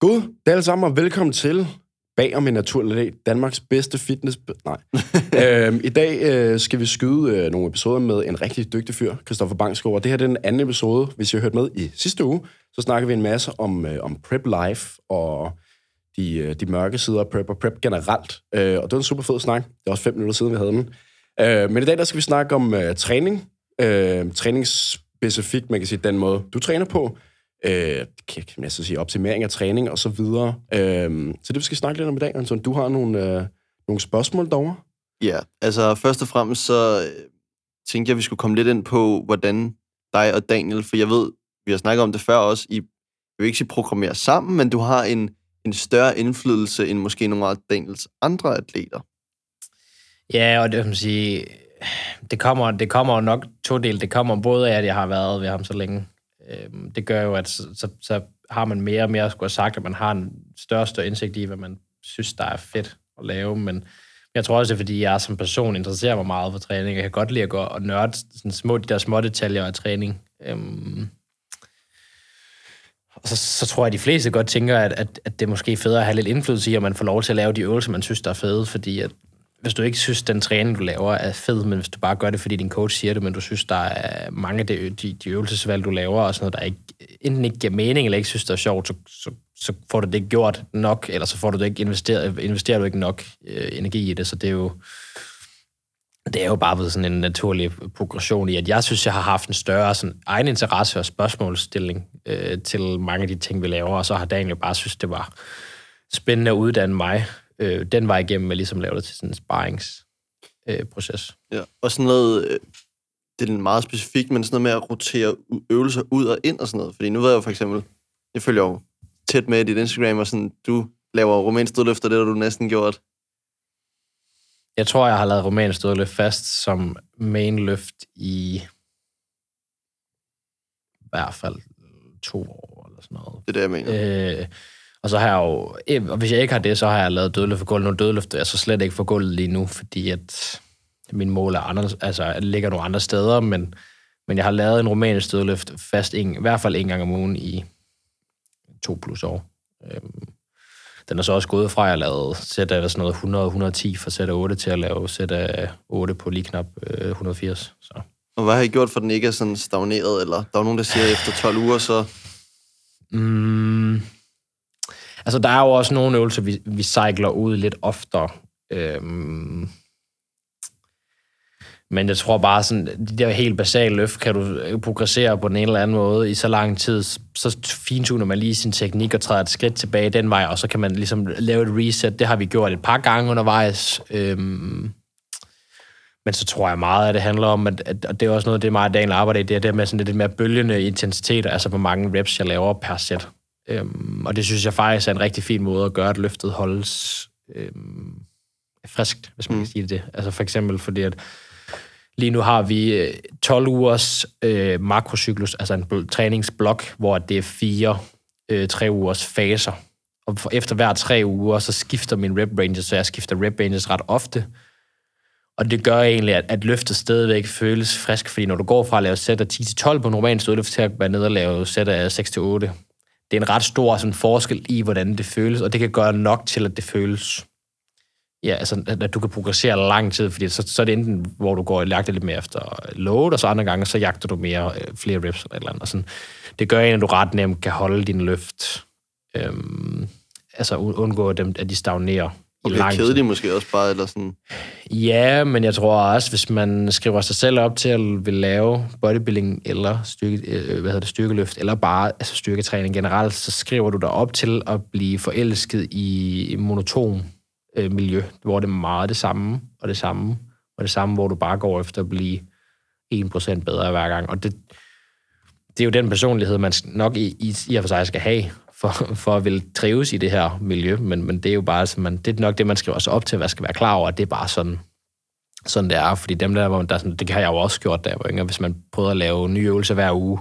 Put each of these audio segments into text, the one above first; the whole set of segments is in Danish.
God, det er alle sammen, og velkommen til Bag om en naturlig dag, Danmarks bedste fitness... Nej. øhm, I dag øh, skal vi skyde øh, nogle episoder med en rigtig dygtig fyr, Christoffer Bangsgaard. Og det her det er den anden episode. Hvis I har hørt med i sidste uge, så snakker vi en masse om, øh, om prep life og de, øh, de mørke sider af prep og prep generelt. Øh, og det var en super fed snak. Det er også fem minutter siden, vi havde den. Øh, men i dag der skal vi snakke om øh, træning. Øh, træningsspecifikt, man kan sige, den måde, du træner på øh, kan jeg så sige, optimering af træning og så videre. Øh, så det vi skal snakke lidt om i dag, Anton. Du har nogle, øh, nogle spørgsmål derovre? Ja, altså først og fremmest så øh, tænkte jeg, at vi skulle komme lidt ind på, hvordan dig og Daniel, for jeg ved, vi har snakket om det før også, I jeg vil ikke sige programmere sammen, men du har en, en større indflydelse end måske nogle af Daniels andre atleter. Ja, og det kan man sige, det kommer, det kommer nok to del. Det kommer både af, at jeg har været ved ham så længe, øh, det gør jo, at så, så, så har man mere og mere skulle have sagt, at man har en større større indsigt i, hvad man synes, der er fedt at lave, men jeg tror også, det er, fordi jeg som person interesserer mig meget for træning. Jeg kan godt lide at gå og nørde sådan små, de der små detaljer af træning. Øhm, og så, så tror jeg, at de fleste godt tænker, at, at, at det er måske federe at have lidt indflydelse i, at man får lov til at lave de øvelser, man synes, der er fede, fordi at hvis du ikke synes, den træning, du laver, er fed, men hvis du bare gør det, fordi din coach siger det, men du synes, der er mange af de, de, de øvelsesvalg, du laver, og sådan noget, der ikke, enten ikke giver mening, eller ikke synes, det er sjovt, så, så, så får du det ikke gjort nok, eller så får du det ikke investeret, investerer du ikke nok øh, energi i det, så det er jo det er jo bare blevet sådan en naturlig progression i, at jeg synes, jeg har haft en større sådan, egen interesse og spørgsmålsstilling øh, til mange af de ting, vi laver, og så har Daniel bare synes, det var spændende at uddanne mig øh, den vej igennem med ligesom lave det til sådan en sparringsproces. Øh, ja, og sådan noget, øh, det er meget specifikt, men sådan noget med at rotere øvelser ud og ind og sådan noget. Fordi nu ved jeg jo for eksempel, jeg følger jo tæt med dit Instagram, og sådan, du laver romansk dødløft, og det har du næsten gjort. Jeg tror, jeg har lavet romansk dødløft fast som main løft i i hvert fald to år eller sådan noget. Det er det, jeg mener. Øh, og så har jeg jo, eh, og hvis jeg ikke har det, så har jeg lavet dødløft for gulvet. Nu dødløft er så slet ikke for gulvet lige nu, fordi at min mål er andre, altså, ligger nogle andre steder, men, men jeg har lavet en romansk dødløft fast en, i hvert fald en gang om ugen i to plus år. Øhm, den er så også gået fra, at jeg lavede sæt af sådan noget 100-110 for sæt af 8 til at lave sæt af 8 på lige knap 180. Så. Og hvad har I gjort, for den ikke er sådan stagneret? Eller der er nogen, der siger, at efter 12 uger, så... Mm, Altså, der er jo også nogle øvelser, vi, vi cykler ud lidt oftere. Øhm, men jeg tror bare, sådan, de der helt basale løft, kan du øh, progressere på den ene eller anden måde i så lang tid, så fintuner man lige sin teknik og træder et skridt tilbage den vej, og så kan man ligesom lave et reset. Det har vi gjort et par gange undervejs. Øhm, men så tror jeg meget, at det handler om, at, at og det er også noget, det er meget, Daniel arbejder i, det er det med sådan lidt mere bølgende intensitet, altså hvor mange reps, jeg laver per sæt. Øhm, og det synes jeg faktisk er en rigtig fin måde at gøre, at løftet holdes øhm, friskt, hvis man mm. kan sige det. Altså for eksempel fordi, at lige nu har vi 12 øh, ugers øh, makrocyklus, altså en træningsblok, hvor det er fire øh, tre ugers faser. Og for, efter hver tre uger, så skifter min rep ranges, så jeg skifter rep ranges ret ofte. Og det gør egentlig, at, at løftet stadigvæk føles frisk, fordi når du går fra at lave sæt af 10-12 på normal stødløft til at være nede og lave sæt af 6-8, det er en ret stor sådan, forskel i, hvordan det føles, og det kan gøre nok til, at det føles ja, altså, at du kan progressere lang tid, fordi så, så er det enten, hvor du går og jagter lidt mere efter load, og så andre gange, så jagter du mere øh, flere reps eller et eller andet. Og sådan. Det gør en, at du ret nemt kan holde din løft, øhm, altså undgå dem, at de stagnerer og bliver kedelige måske også bare, eller sådan? Ja, men jeg tror også, hvis man skriver sig selv op til at vil lave bodybuilding eller styrke, øh, hvad hedder det, styrkeløft, eller bare altså styrketræning generelt, så skriver du dig op til at blive forelsket i monoton øh, miljø, hvor det er meget det samme, og det samme, og det samme, hvor du bare går efter at blive 1% bedre hver gang. Og det, det er jo den personlighed, man nok i, i, i og for sig skal have, for, for at ville trives i det her miljø, men, men det er jo bare, så man, det er nok det, man skriver sig op til, hvad skal være klar over, at det er bare sådan, sådan det er, fordi dem der, hvor der sådan, det har jeg jo også gjort, da jeg var yngre, hvis man prøver at lave nye øvelser hver uge,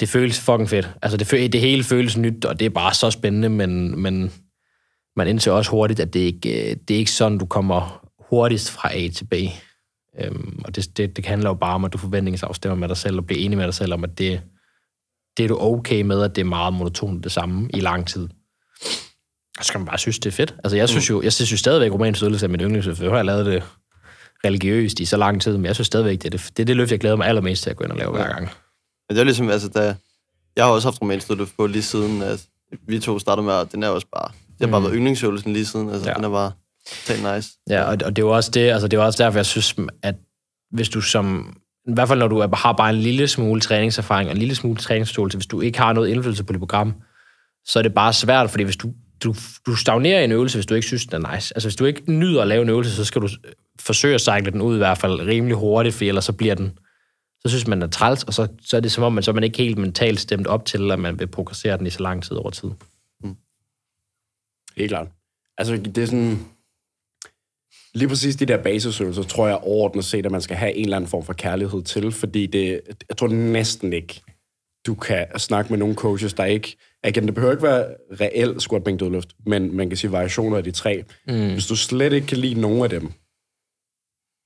det føles fucking fedt. Altså, det, det hele føles nyt, og det er bare så spændende, men, men man indser også hurtigt, at det ikke det er ikke sådan, du kommer hurtigst fra A til B. Øhm, og det, det, det handler jo bare om, at du forventningsafstemmer med dig selv, og bliver enig med dig selv om, at det, det er du okay med, at det er meget monotont det samme i lang tid. Så skal man bare synes, det er fedt. Altså, jeg synes jo, jeg synes jo stadigvæk, romansk stødelse er min yndlingsøvelse. Jeg har lavet det religiøst i så lang tid, men jeg synes stadigvæk, det er det, det, er det løft, jeg glæder mig allermest til at gå ind og lave hver gang. Men det er ligesom, altså, da, jeg har også haft romanstøtte på lige siden, at vi to startede med, og den er også bare, det har bare Mm. været yndlingsøvelsen lige siden, altså, Ja. den er bare totalt nice. Ja, og, og det er jo også det, altså det er også derfor, jeg synes, at hvis du som, i hvert fald når du har bare en lille smule træningserfaring og en lille smule træningsforståelse, hvis du ikke har noget indflydelse på dit program, så er det bare svært, fordi hvis du, du, du stagnerer i en øvelse, hvis du ikke synes, den er nice. Altså hvis du ikke nyder at lave en øvelse, så skal du øh, forsøge at cykle den ud i hvert fald rimelig hurtigt, for ellers så bliver den, så synes man, den er træls, og så, så er det som om, man, så er man ikke helt mentalt stemt op til, at man vil progressere den i så lang tid over tid. Mm. Helt klart. Altså, det er sådan... Lige præcis de der basisøvelser, tror jeg overordnet set, at man skal have en eller anden form for kærlighed til, fordi det, jeg tror næsten ikke, du kan snakke med nogle coaches, der ikke... Igen, det behøver ikke være reel squat, bænk, dødløft, men man kan sige variationer af de tre. Mm. Hvis du slet ikke kan lide nogen af dem,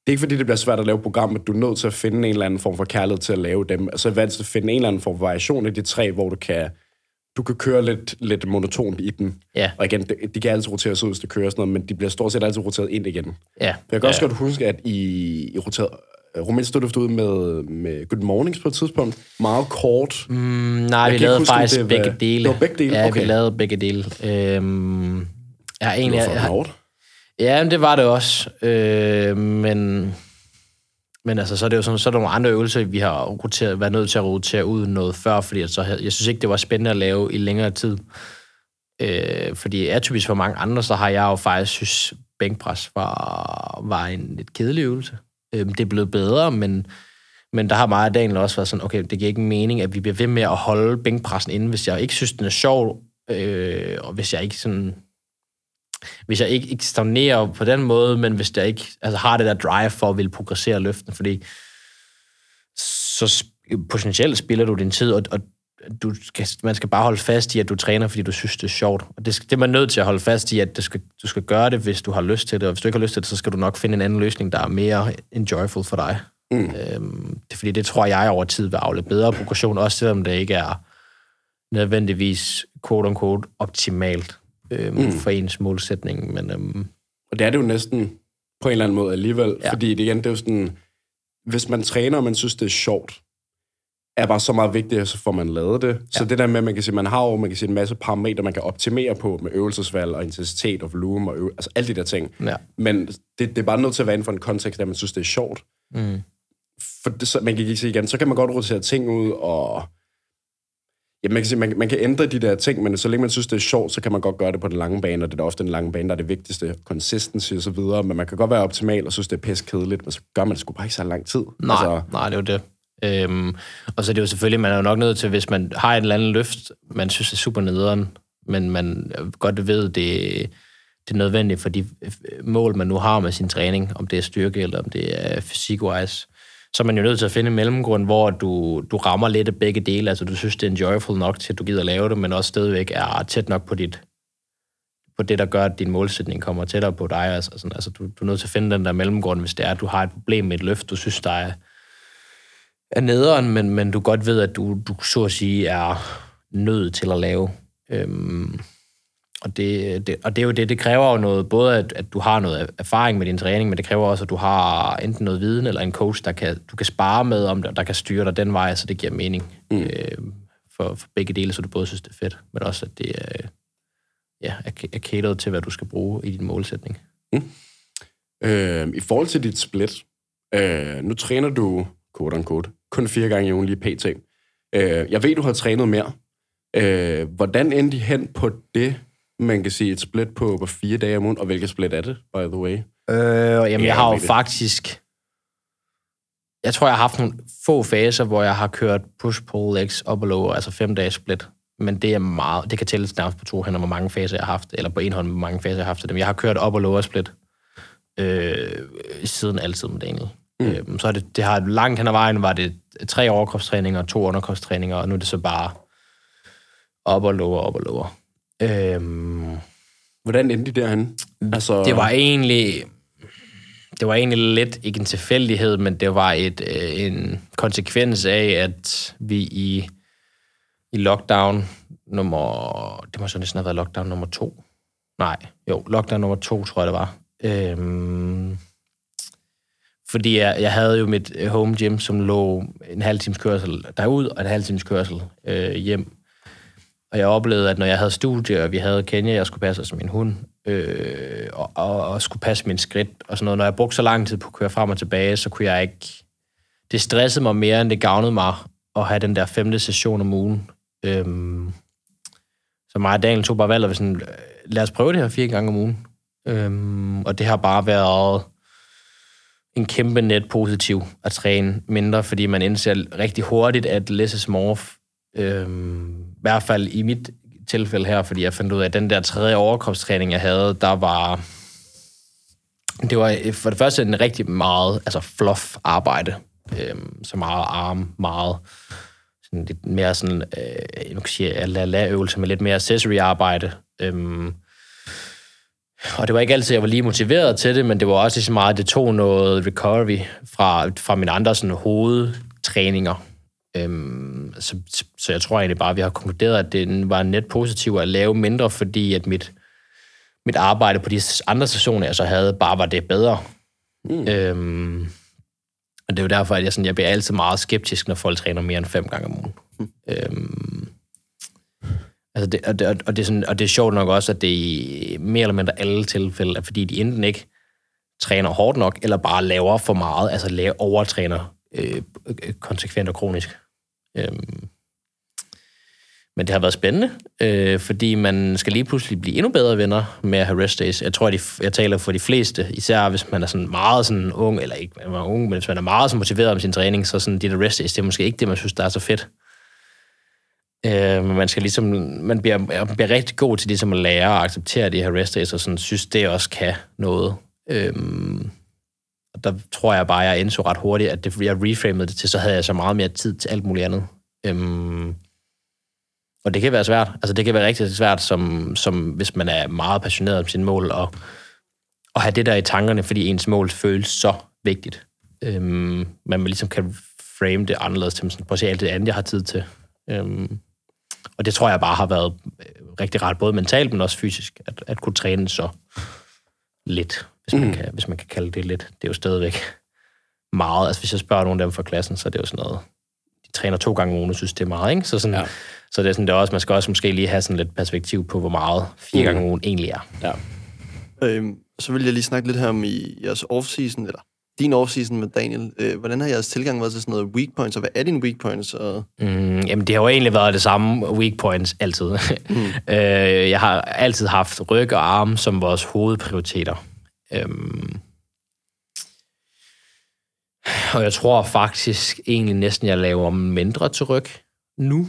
det er ikke fordi, det bliver svært at lave program, men du er nødt til at finde en eller anden form for kærlighed til at lave dem. Altså, hvad at finde en eller anden form for variation af de tre, hvor du kan, du kan køre lidt, lidt monotont i dem. Ja. Og igen, de, de kan altid roteres ud, hvis det kører sådan noget, men de bliver stort set altid roteret ind igen. Ja. Jeg kan også ja. godt huske, at I, I roteret Romansk stod ud med, med Good Mornings på et tidspunkt. Meget kort. Mm, nej, kan vi lavede huske, faktisk det var- begge dele. Det var begge dele? Ja, Okay. vi lavede begge dele. Øhm, jeg har Det egentlig, var jeg, for jeg, hårdt. ja, men det var det også. Øh, men, men altså, så er det jo sådan, så er der nogle andre øvelser, vi har roteret, været nødt til at rotere ud noget før, fordi så, jeg synes ikke, det var spændende at lave i længere tid. Øh, fordi atypisk for mange andre, så har jeg jo faktisk synes, bænkpres var, var en lidt kedelig øvelse. Øh, det er blevet bedre, men, men der har meget af Daniel også været sådan, okay, det giver ikke mening, at vi bliver ved med at holde bænkpressen inde, hvis jeg ikke synes, den er sjov, øh, og hvis jeg ikke sådan hvis jeg ikke, ikke stagnerer på den måde, men hvis jeg ikke altså, har det der drive for at ville progressere løften, fordi så potentielt spiller du din tid, og, og du skal, man skal bare holde fast i, at du træner, fordi du synes, det er sjovt. Og det, skal- det er man nødt til at holde fast i, at det skal, du skal gøre det, hvis du har lyst til det, og hvis du ikke har lyst til det, så skal du nok finde en anden løsning, der er mere enjoyful for dig. Mm. Øhm, det fordi, det tror jeg over tid vil afle bedre progression, også selvom det ikke er nødvendigvis quote-unquote optimalt øhm, mm. for ens målsætning. Men øhm, Og det er det jo næsten på en eller anden måde alligevel. Ja. Fordi det, igen, det er jo sådan, hvis man træner, og man synes, det er sjovt, er bare så meget vigtigt, så får man lavet det. Ja. Så det der med, at man kan sige, man har jo man kan sige, en masse parametre, man kan optimere på med øvelsesvalg og intensitet og volumen og øve, altså alle de der ting. ja. Men det, det er bare nødt til at være inden for en kontekst, der man synes, det er sjovt. Mm. For det, så, man kan ikke sige igen, så kan man godt rotere ting ud, og ja, man, kan sige, man, man kan ændre de der ting, men så længe man synes, det er sjovt, så kan man godt gøre det på den lange bane, og det er ofte den lange bane, der er det vigtigste, consistency og så videre, men man kan godt være optimal og synes, det er pisse kedeligt, men så gør man det sgu bare ikke så lang tid. Nej, altså, nej, det er jo det. Øhm, og så er det jo selvfølgelig, man er jo nok nødt til, hvis man har et eller andet løft, man synes er super nederen, men man godt ved, det, det er nødvendigt for de mål, man nu har med sin træning, om det er styrke eller om det er fysik-wise, så er man jo nødt til at finde en mellemgrund, hvor du, du rammer lidt af begge dele. Altså, du synes, det er enjoyable nok til, at du gider lave det, men også stadigvæk er tæt nok på dit på det, der gør, at din målsætning kommer tættere på dig. Altså, sådan, altså du, du er nødt til at finde den der mellemgrund, hvis det er, at du har et problem med et løft, du synes, der er, er nederen, men, men du godt ved, at du, du så at sige er nødt til at lave. Øhm, og, det, det, og det er jo det, det kræver jo noget, både at, at du har noget erfaring med din træning, men det kræver også, at du har enten noget viden eller en coach, der kan, du kan spare med, om der, der kan styre dig den vej, så det giver mening mm. øh, for, for begge dele, så du både synes, det er fedt, men også, at det er, ja, er, er til, hvad du skal bruge i din målsætning. Øh, I forhold til dit split, øh, nu træner du, quote unquote, kun fire gange i ugen lige pt. Øh, jeg ved, du har trænet mere. Øh, hvordan endte I hen på det, man kan sige, et split på, på fire dage om ugen, og hvilket split er det, by the way? Øh, jamen, Ja, jeg har jo rigtigt. faktisk... Jeg tror, jeg har haft nogle få faser, hvor jeg har kørt push-pull legs op og lower, altså fem dages split. Men det er meget... Det kan tælles nærmest på to hænder, hvor mange faser jeg har haft, eller på en hånd, hvor mange faser jeg har haft af dem. Jeg har kørt op og lower split øh, siden altid med Daniel. Mm. Øh, så er det, det har langt hen ad vejen, var det tre overkropstræninger, to underkropstræninger, og nu er det så bare op og lower, op og lower. Øhm, Hvordan endte I derhen? Altså, det var egentlig... Det var egentlig lidt, ikke en tilfældighed, men det var et, øh, en konsekvens af, at vi i i lockdown nummer... Det må så næsten have været lockdown nummer to. Nej, jo, lockdown nummer to, tror jeg, det var. Øhm, fordi jeg, jeg havde jo mit øh, home gym, som lå en halv times kørsel derud, og en halv times kørsel øh, hjem. Og jeg oplevede, at når jeg havde studie, og vi havde Kenya, jeg skulle passe som min hund, øh, og, og, og skulle passe min skridt og sådan noget. Når jeg brugte så lang tid på at køre frem og tilbage, så kunne jeg ikke... Det stressede mig mere, end det gavnede mig at have den der femte session om ugen. Øhm, så mig og Daniel tog bare valget, sådan, øh, lad os prøve det her fire gange om ugen. Øhm, og det har bare været en kæmpe net positiv at træne mindre, fordi man indser rigtig hurtigt, at less is more. Øhm, hvert fald i mit tilfælde her, fordi jeg fandt ud af, at den der tredje overkropstræning, jeg havde, der var... Det var øh, for det første en rigtig meget altså fluff arbejde. Øhm, så meget arm, meget sådan lidt mere sådan, øh, jeg kan sige, la la øvelse med lidt mere accessory arbejde. Øhm, og det var ikke altid, jeg var lige motiveret til det, men det var også lige så meget, det tog noget recovery fra, fra mine andre sådan, hovedtræninger. Øhm, så, så jeg tror egentlig bare, at vi har konkluderet, at det var net positivt at lave mindre, fordi at mit, mit arbejde på de andre stationer, jeg så havde, bare var det bedre. Mm. Øhm, og det er jo derfor, at jeg, sådan, jeg bliver altid meget skeptisk, når folk træner mere end fem gange om ugen. Mm. Øhm, altså det, og, det, og, det er sådan, og det er sjovt nok også, at det i mere eller mindre alle tilfælde er, fordi de enten ikke træner hårdt nok, eller bare laver for meget, altså laver, overtræner øh, konsekvent og kronisk. Øhm, men det har været spændende, øh, fordi man skal lige pludselig blive endnu bedre venner med at have rest days. Jeg tror, at de, jeg taler for de fleste, især hvis man er sådan meget sådan ung, eller ikke man er ung, men hvis man er meget så motiveret om sin træning, så sådan de der rest days, det er måske ikke det, man synes, der er så fedt. Øh, man skal ligesom, man bliver, man bliver rigtig god til ligesom at lære og acceptere de her rest days, og sådan synes, det også kan noget. Øh, og der tror jeg bare, jeg indså ret hurtigt, at det, jeg reframede det til, så havde jeg så meget mere tid til alt muligt andet. Øhm, og det kan være svært. Altså, det kan være rigtig svært, som, som hvis man er meget passioneret om sine mål, og, og have det der i tankerne, fordi ens mål føles så vigtigt. Øhm, man ligesom kan frame det anderledes til, prøv at se alt det andet, jeg har tid til. Øhm, og det tror jeg bare har været øh, rigtig rart, både mentalt, men også fysisk, at, at kunne træne så lidt, hvis man, mm. kan, hvis man kan kalde det lidt. Det er jo stadigvæk meget. Altså, hvis jeg spørger nogen af dem fra klassen, så er det jo sådan noget, de træner to gange om ugen, og synes, det er meget, ikke? Så sådan, ja så det er sådan, det er også, man skal også måske lige have sådan lidt perspektiv på, hvor meget fire gange om ugen egentlig er. Ja. Øhm, så vil jeg lige snakke lidt her om i jeres off-season, eller din off-season med Daniel. Øh, hvordan har jeres tilgang været til sådan noget weak points, og hvad er dine weak points? Og... Mm, jamen, det har jo egentlig været det samme weak points altid. Mm. øh, jeg har altid haft ryg og arm som vores hovedprioriteter. Øhm, og jeg tror faktisk egentlig næsten, jeg laver mindre til ryg nu,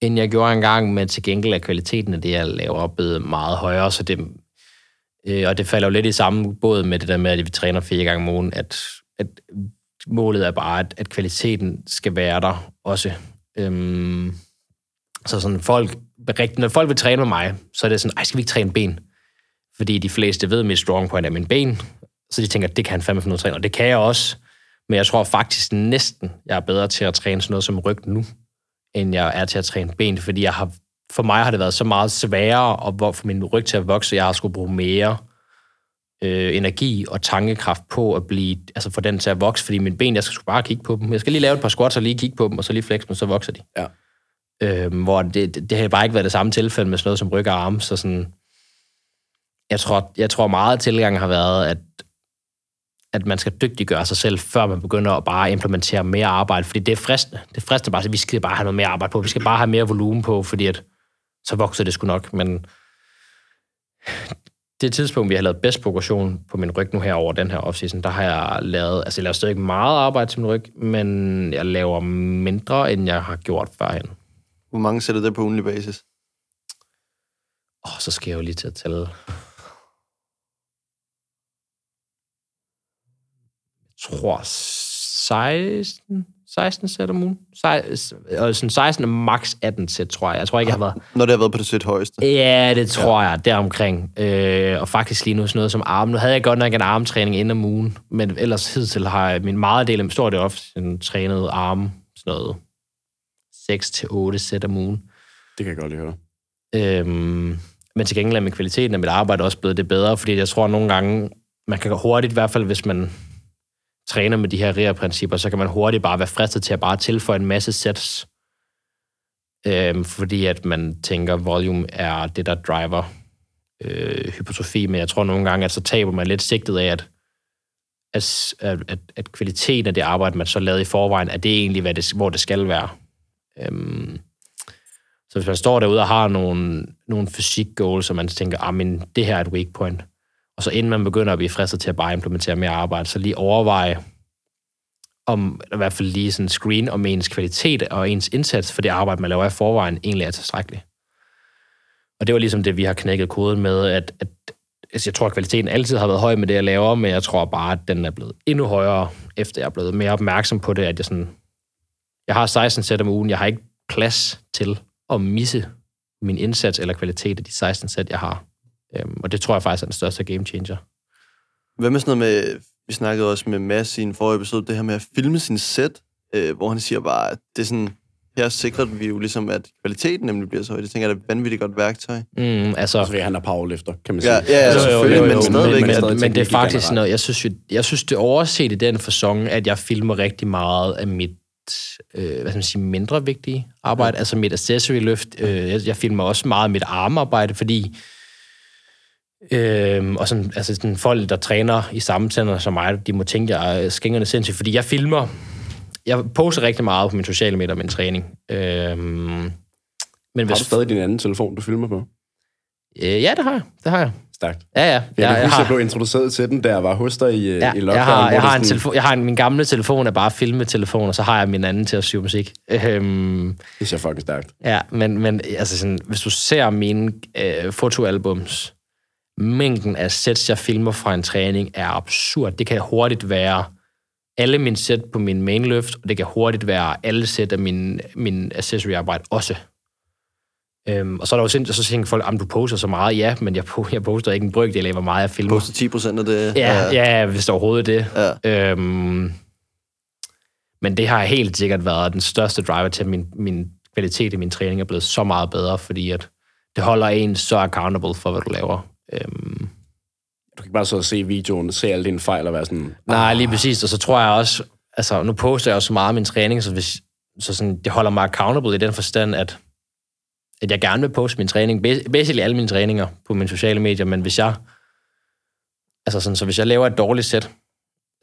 end jeg gjorde engang, men til gengæld er kvaliteten af det, jeg laver, blevet meget højere, så det, øh, og det falder jo lidt i samme båd med det der med, at vi træner fire gange om ugen, at, at målet er bare, at, at kvaliteten skal være der også. Øhm, så sådan folk, når folk vil træne med mig, så er det sådan, ej, skal vi ikke træne ben? Fordi de fleste ved, at mit strong point er min ben, så de tænker, at det kan han fandme finde ud af træne, og det kan jeg også. Men jeg tror faktisk næsten, jeg er bedre til at træne sådan noget som ryg nu, end jeg er til at træne ben, fordi jeg har, for mig har det været så meget sværere at få min ryg til at vokse, jeg har skulle bruge mere øh, energi og tankekraft på at blive, altså få den til at vokse, fordi mine ben, jeg skal bare kigge på dem. Jeg skal lige lave et par squats og lige kigge på dem, og så lige flex dem, så vokser de. Ja. Øh, hvor det, det, det har bare ikke været det samme tilfælde med sådan noget som ryg og arme, så sådan, jeg tror, jeg tror meget, at tilgangen har været, at at man skal dygtiggøre sig selv, før man begynder at bare implementere mere arbejde, fordi det er fristende. Det er fristende bare, at vi skal bare have noget mere arbejde på, vi skal bare have mere volumen på, fordi at, så vokser det sgu nok, men det tidspunkt, vi har lavet bedst progression på min ryg nu her over den her offseason, der har jeg lavet, altså jeg laver stadig meget arbejde til min ryg, men jeg laver mindre, end jeg har gjort førhen. Hvor mange sætter det på ugenlig basis? Åh, oh, så skal jeg jo lige til at tælle. tror, 16, 16 sæt om ugen. Og sådan 16 max 18 sæt, tror jeg. Jeg tror ikke, jeg har været... Når det har været på det sæt højeste? Ja, det tror ja. jeg, deromkring. Øh, og faktisk lige nu sådan noget som arm. Nu havde jeg godt nok en armtræning inden om ugen, men ellers hidtil har jeg min meget del, stor del ofte trænet arm, sådan noget 6-8 sæt om ugen. Det kan jeg godt lide høre. Øhm, men til gengæld er med kvaliteten af mit arbejde også blevet det bedre, fordi jeg tror at nogle gange, man kan hurtigt, i hvert fald hvis man træner med de her RIA-principper, så kan man hurtigt bare være fristet til at bare tilføje en masse sets, øh, fordi at man tænker, volume er det, der driver øh, hypotrofi, men jeg tror nogle gange, at så taber man lidt sigtet af, at, at, at, at kvaliteten af det arbejde, man så lavede i forvejen, er det egentlig, hvad det, hvor det skal være. Øhm, så hvis man står derude og har nogle, nogle fysik-goals, og man tænker, ah, men det her er et weak point, og så inden man begynder at blive fristet til at bare implementere mere arbejde, så lige overveje, om i hvert fald lige sådan screen om ens kvalitet og ens indsats for det arbejde, man laver i forvejen, egentlig er tilstrækkeligt. Og det var ligesom det, vi har knækket koden med, at, at altså jeg tror, at kvaliteten altid har været høj med det, jeg laver, men jeg tror bare, at den er blevet endnu højere, efter jeg er blevet mere opmærksom på det, at jeg sådan, jeg har 16 sæt om ugen, jeg har ikke plads til at misse min indsats eller kvalitet af de 16 sæt, jeg har. Øhm, og det tror jeg faktisk er den største game changer. Hvad med sådan noget med, vi snakkede også med Mads i en forrige episode, det her med at filme sin sæt, øh, hvor han siger bare, at det er sådan, her sikrer vi jo ligesom, at kvaliteten nemlig bliver så høj. Det tænker jeg er et vanvittigt godt værktøj. Mm, altså, Altså, han er powerlifter, kan man sige. Ja, ja, ja Jo, jo, selvfølgelig, jo, jo, men stadigvæk. Men, men men, men det er faktisk generelt. noget, jeg synes, jo, jeg synes, det er overset i den fasong, at jeg filmer rigtig meget af mit øh, hvad skal man sige, mindre vigtige arbejde, altså mit accessory løft. Øh, jeg, jeg filmer også meget af mit armarbejde, fordi øh, og sådan, altså sådan folk, der træner i samme center som mig, de må tænke, jeg er skængerne sindssygt, fordi jeg filmer, jeg poster rigtig meget på mine sociale medier med min træning. Øh, men Har hvis, du stadig din anden telefon, du filmer på? øh, ja, det har jeg. Det har jeg. Stærkt. Ja, ja. Jeg, jeg, jeg, jeg, har, jeg blev introduceret til den, jeg var hos dig i, Ja, i lockdown. jeg har, jeg har en sådan- telefon, jeg har en, min gamle telefon er bare filmetelefon, og så har jeg min anden til at syge musik. Øhm, Det ser fucking stærkt. ja, men, men altså sådan, hvis du ser mine øh, fotoalbums, mængden af sets, jeg filmer fra en træning, er absurd. Det kan hurtigt være alle mine sæt på min mainløft, og det kan hurtigt være alle sæt af min, min accessory-arbejde også. Øhm, og så er der jo sindssygt, så tænker folk, at du poster så meget. Ja, men jeg, jeg poster ikke en brøkdel af, hvor meget jeg filmer. Poster 10 procent af det. Ja, ja, hvis der overhovedet er det. ja. Øhm, men det har helt sikkert været den største driver til, at min, min kvalitet i min træning er blevet så meget bedre, fordi at det holder en så accountable for, hvad du laver. Øhm, Du kan ikke bare så se videoen, se alle dine fejl og være sådan... nej, lige præcis. Og så tror jeg også, altså nu poster jeg jo så meget af min træning, så, hvis, så sådan, det holder mig accountable i den forstand, at, at jeg gerne vil poste min træning, bas- basically alle mine træninger på mine sociale medier, men hvis jeg, altså sådan, så hvis jeg laver et dårligt sæt,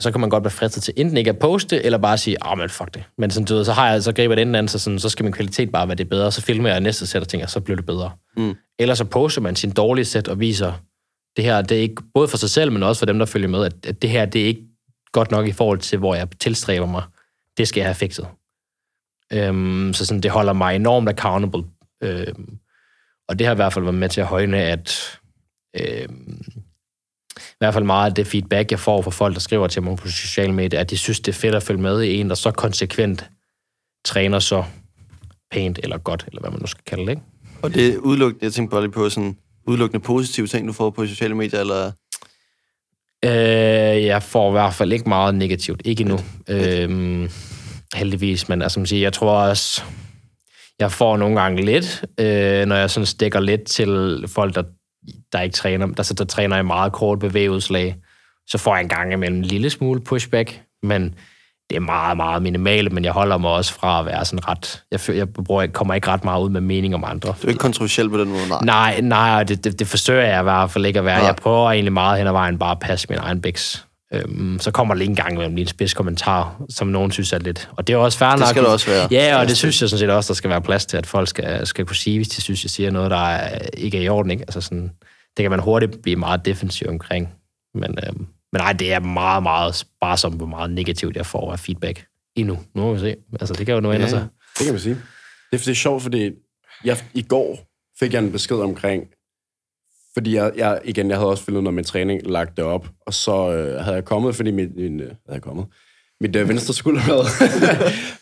så kan man godt være fristet til enten ikke at poste, eller bare sige, ah, men fuck det. Men sådan, du ved, så, har jeg, så griber det anden, så, sådan, så skal min kvalitet bare være det bedre. Så filmer jeg næste sæt og tænker, så bliver det bedre. Mm. Eller så poster man sin dårlige sæt og viser, det her, det er ikke, både for sig selv, men også for dem, der følger med, at, at det her, det er ikke godt nok i forhold til, hvor jeg tilstræber mig. Det skal jeg have fikset. Øhm, så sådan, det holder mig enormt accountable. Øhm, og det har i hvert fald været med til at højne, at øhm, hvert fald meget af det feedback, jeg får fra folk, der skriver til mig på sociale medier, at de synes, det er fedt at følge med i en, der så konsekvent træner så pænt eller godt, eller hvad man nu skal kalde det, ikke? Og det er udelukkende, jeg tænker bare lige på sådan, udelukkende positive ting, du får på sociale medier, eller... Øh, jeg får i hvert fald ikke meget negativt. Ikke endnu. Øh, heldigvis, men altså, man siger, jeg tror også, jeg får nogle gange lidt, øh, når jeg sådan stikker lidt til folk, der, der ikke træner, der, så der træner i meget kort bevægeudslag, så får jeg en gang imellem en lille smule pushback, men det er meget, meget minimalt, men jeg holder mig også fra at være sådan ret... Jeg, føler, jeg bruger, jeg kommer ikke ret meget ud med mening om andre. Du er ikke kontroversiel på den måde, nej. Nej, nej, det, det, det forsøger jeg i hvert fald ikke at være. Nej. Jeg prøver egentlig meget hen ad vejen bare at passe min egen bæks. Øhm, så kommer der lige en gang imellem lige en spids kommentar, som nogen synes er lidt... Og det er også fair Det nok. skal der også være. Ja, og det synes jeg sådan set også, der skal være plads til, at folk skal, skal kunne sige, hvis de synes, jeg siger noget, der er, ikke er i orden. Ikke? Altså sådan, det kan man hurtigt blive meget defensiv omkring. Men, øhm, men nej, det er meget, meget sparsomt, hvor meget negativt jeg får af feedback endnu. Nu må vi se. Altså, det kan jo nu ændre Ja, sig. det kan man sige. Det er, det er sjovt, fordi jeg, i går fik jeg en besked omkring, fordi jeg, jeg igen, jeg havde også filmet noget med træning, lagt det op, og så øh, havde jeg kommet, fordi min, min øh, havde jeg kommet, mit øh, venstre skulderblad,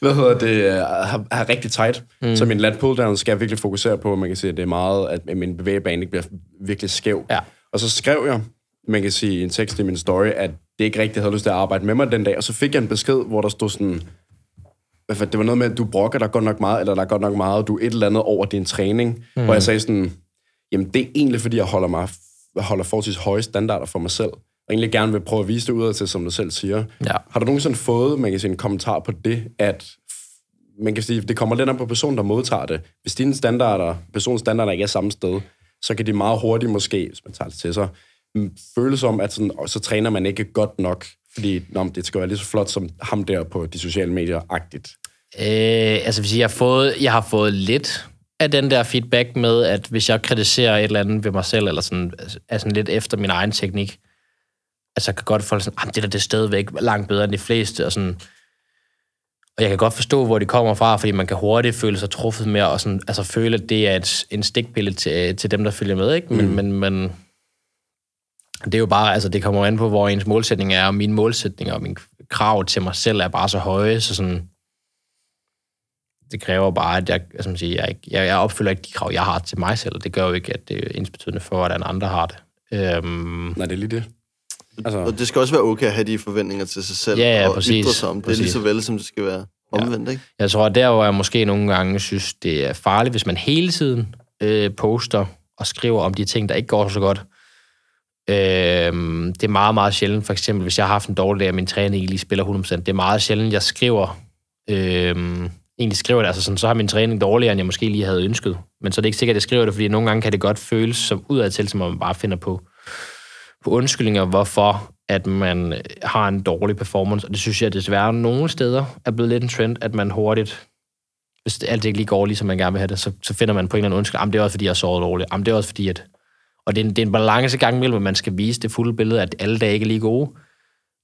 hvad hedder det, øh, har, er rigtig tight, mm. så min lat pull down skal jeg virkelig fokusere på, man kan sige, at det er meget, at min bevægebane ikke bliver virkelig skæv. Ja. Og så skrev jeg, man kan sige, en tekst i min story, at det ikke rigtig havde lyst til at arbejde med mig den dag, og så fik jeg en besked, hvor der stod sådan, det var noget med, at du brokker dig godt nok meget, eller der er godt nok meget, du er et eller andet over din træning, mm. hvor jeg sagde sådan, jamen det er egentlig, fordi jeg holder, mig, holder forholdsvis høje standarder for mig selv, og egentlig gerne vil prøve at vise det udad til, som du selv siger. Ja. Har du nogensinde fået, man kan sige, en kommentar på det, at man kan sige, det kommer lidt an på personen, der modtager det. Hvis dine standarder, personens standarder ikke er samme sted, så kan de meget hurtigt måske, hvis man tager det til sig, mm, føles som, at sådan, så træner man ikke godt nok, fordi nå, det skal være lige så flot som ham der på de sociale medier-agtigt. Øh, altså, hvis jeg har fået, jeg har fået lidt af den der feedback med, at hvis jeg kritiserer et eller andet ved mig selv, eller sådan, er sådan lidt efter min egen teknik, altså kan godt folk sådan, "Ah, det der det er stadigvæk langt bedre end de fleste, og sådan, og jeg kan godt forstå, hvor de kommer fra, fordi man kan hurtigt føle sig truffet med, og sådan, altså føle, at det er et, en stikpille til, til dem, der følger med, ikke? Men, mm. men, men det er jo bare, altså det kommer an på, hvor ens målsætning er, og mine målsætninger og mine krav til mig selv er bare så høje, så sådan, det kræver bare, at jeg, altså man siger, jeg, ikke- jeg, jeg opfylder ikke de krav, jeg har til mig selv, og det gør jo ikke, at det er ensbetydende for, hvordan andre har det. Øhm, Nej, det er lige det. Altså, Og det skal også være okay at have de forventninger til sig selv, Ja, ja, og præcis, ytre sig om. Det er lige så vel, som det skal være omvendt, ikke? Jeg tror, der hvor jeg måske nogle gange synes, det er farligt, hvis man hele tiden øh, poster og skriver om de ting, der ikke går så godt. Øh, det er meget, meget sjældent, for eksempel, hvis jeg har haft en dårlig dag, og min træning ikke lige spiller 100%, det er meget sjældent, jeg skriver, øh, egentlig skriver det, altså sådan, så har min træning dårligere, end jeg måske lige havde ønsket. Men så er det ikke sikkert, at jeg skriver det, fordi nogle gange kan det godt føles som udadtil, som om man bare finder på, på undskyldninger, hvorfor at man øh, har en dårlig performance. Og det synes jeg desværre nogle steder er blevet lidt en trend, at man hurtigt, hvis alt ikke lige går, ligesom man gerne vil have det, så, så finder man på en eller anden undskyld, jamen det er også fordi, jeg har sovet dårligt. Jamen det er også fordi, at... Og det er en, det er en balancegang mellem, at man skal vise det fulde billede, at alle dage ikke er lige gode.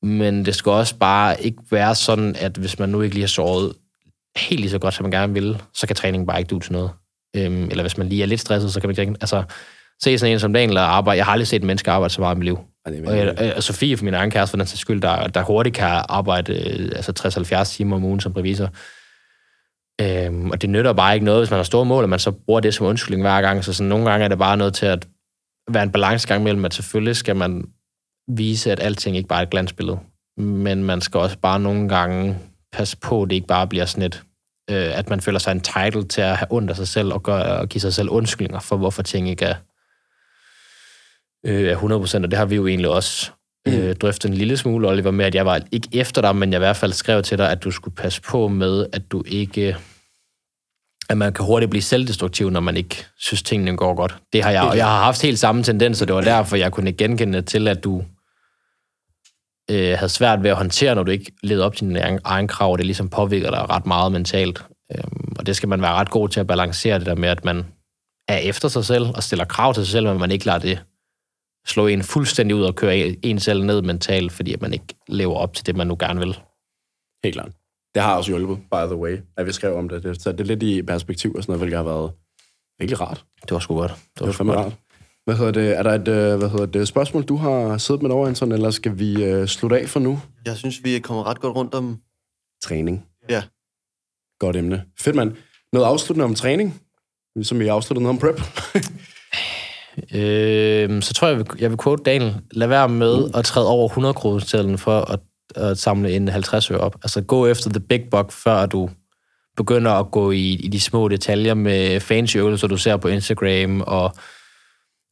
Men det skal også bare ikke være sådan, at hvis man nu ikke lige har sovet helt lige så godt, som man gerne vil, så kan træningen bare ikke du til noget. Øhm, eller hvis man lige er lidt stresset, så kan man ikke... Altså, se sådan en som Daniel der arbejder. Jeg har aldrig set et menneske arbejde så meget i mit liv. er Og, jeg, og Sofie, for min egen kæreste, for den sags skyld, der, der hurtigt kan arbejde øh, altså 60-70 timer om ugen som revisor. Øhm, og det nytter bare ikke noget, hvis man har store mål, at man så bruger det som undskyldning hver gang. Så sådan, nogle gange er det bare noget til at være en balancegang mellem, at selvfølgelig skal man vise, at alting ikke bare er et glansbillede. Men man skal også bare nogle gange passe på, at det ikke bare bliver sådan et, øh, at man føler sig entitled til at have ondt af sig selv og, gøre, og give sig selv undskyldninger for, hvorfor ting ikke er, øh, er 100%, og det har vi jo egentlig også øh, drøftet en lille smule, Oliver, med, at jeg var ikke efter dig, men jeg i hvert fald skrev til dig, at du skulle passe på med, at du ikke at man kan hurtigt blive selvdestruktiv, når man ikke synes, tingene går godt. Det har jeg, og jeg har haft helt samme tendens, og det var derfor, jeg kunne genkende til, at du øh, havde svært ved at håndtere, når du ikke levede op til din egen, egen krav, og det ligesom påvirker dig ret meget mentalt. Øhm, og det skal man være ret god til at balancere, det der med, at man er efter sig selv og stiller krav til sig selv, men man ikke lader det slå en fuldstændig ud og køre en selv ned mentalt, fordi at man ikke lever op til det, man nu gerne vil. Helt klart. Det har også hjulpet, by the way, at vi skrev om det. det. Så det er lidt i perspektiv og sådan noget, hvilket har været virkelig rart. Det var sgu godt. Det Det var, var sgu fandme godt. rart. Hvad hedder det? Er der et, øh, hvad hedder det, spørgsmål, du har siddet med over, Anton, eller skal vi øh, slutte af for nu? Jeg synes, vi er kommet ret godt rundt om... Træning. Ja. Godt emne. Fedt, mand. Noget afsluttende om træning? Ligesom vi afsluttede noget om prep. Øh, så tror jeg, jeg vil, jeg vil quote Daniel. Lad være med at træde over 100 kroner for at, at samle en 50 øre op. Altså gå efter the big buck, før du begynder at gå i, i de små detaljer med fancy øvelser, du ser på Instagram, og,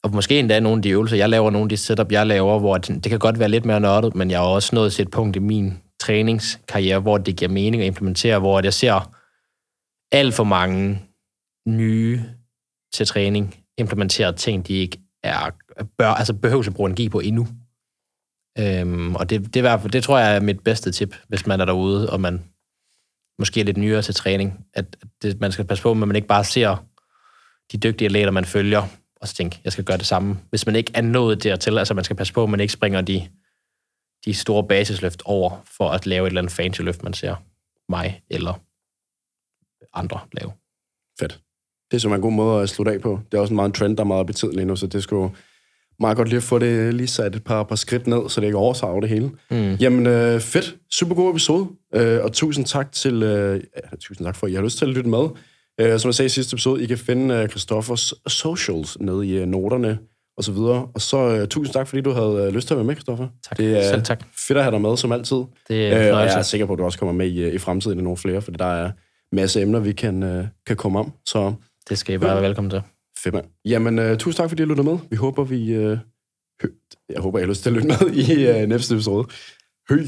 og måske endda nogle af de øvelser, jeg laver, nogle af de setup, jeg laver, hvor det, det kan godt være lidt mere nørdet, men jeg har også nået til et punkt i min træningskarriere, hvor det giver mening at implementere, hvor jeg ser alt for mange nye til træning implementere ting, de ikke er, bør, altså behøver at bruge energi på endnu. Øhm, og det, det, er, i hvert fald- det tror jeg er mit bedste tip, hvis man er derude, og man måske er lidt nyere til træning, at det, man skal passe på, at man ikke bare ser de dygtige atleter, man følger, og så tænke, jeg skal gøre det samme. Hvis man ikke er nået dertil, altså man skal passe på, at man ikke springer de, de store basisløft over, for at lave et eller andet fancy løft, man ser mig eller andre lave. Fedt. Det er simpelthen en god måde at slutte af på. Det er også en meget en trend, der er meget betydelig lige nu, så det skulle meget godt lige at få det lige sat et par, par skridt ned, så det ikke oversager det hele. Mm. Jamen, øh, fedt. Super god episode. Øh, og tusind tak til, øh, ja, tusind tak for, at I har lyst til at lytte med. Øh, som jeg sagde i sidste episode, I kan finde øh, Christoffers socials nede i øh, noterne. og så videre. Og så øh, tusind tak, fordi du havde øh, lyst til at være med, Christoffer. Tak. Det er Selv tak. fedt at have dig med, som altid. Det er Øh, og jeg er sikker på, at du også kommer med i, øh, i fremtiden i nogle flere, for der er masse emner, vi kan, øh, kan komme om. Så det skal I bare ja. være velkommen til. fedt, mand. Jamen, uh, tusind tak, fordi I lyttede med. Vi håber, vi... Uh, hø- jeg håber, I har lyst til at lytte med i uh, næste episode. Høj!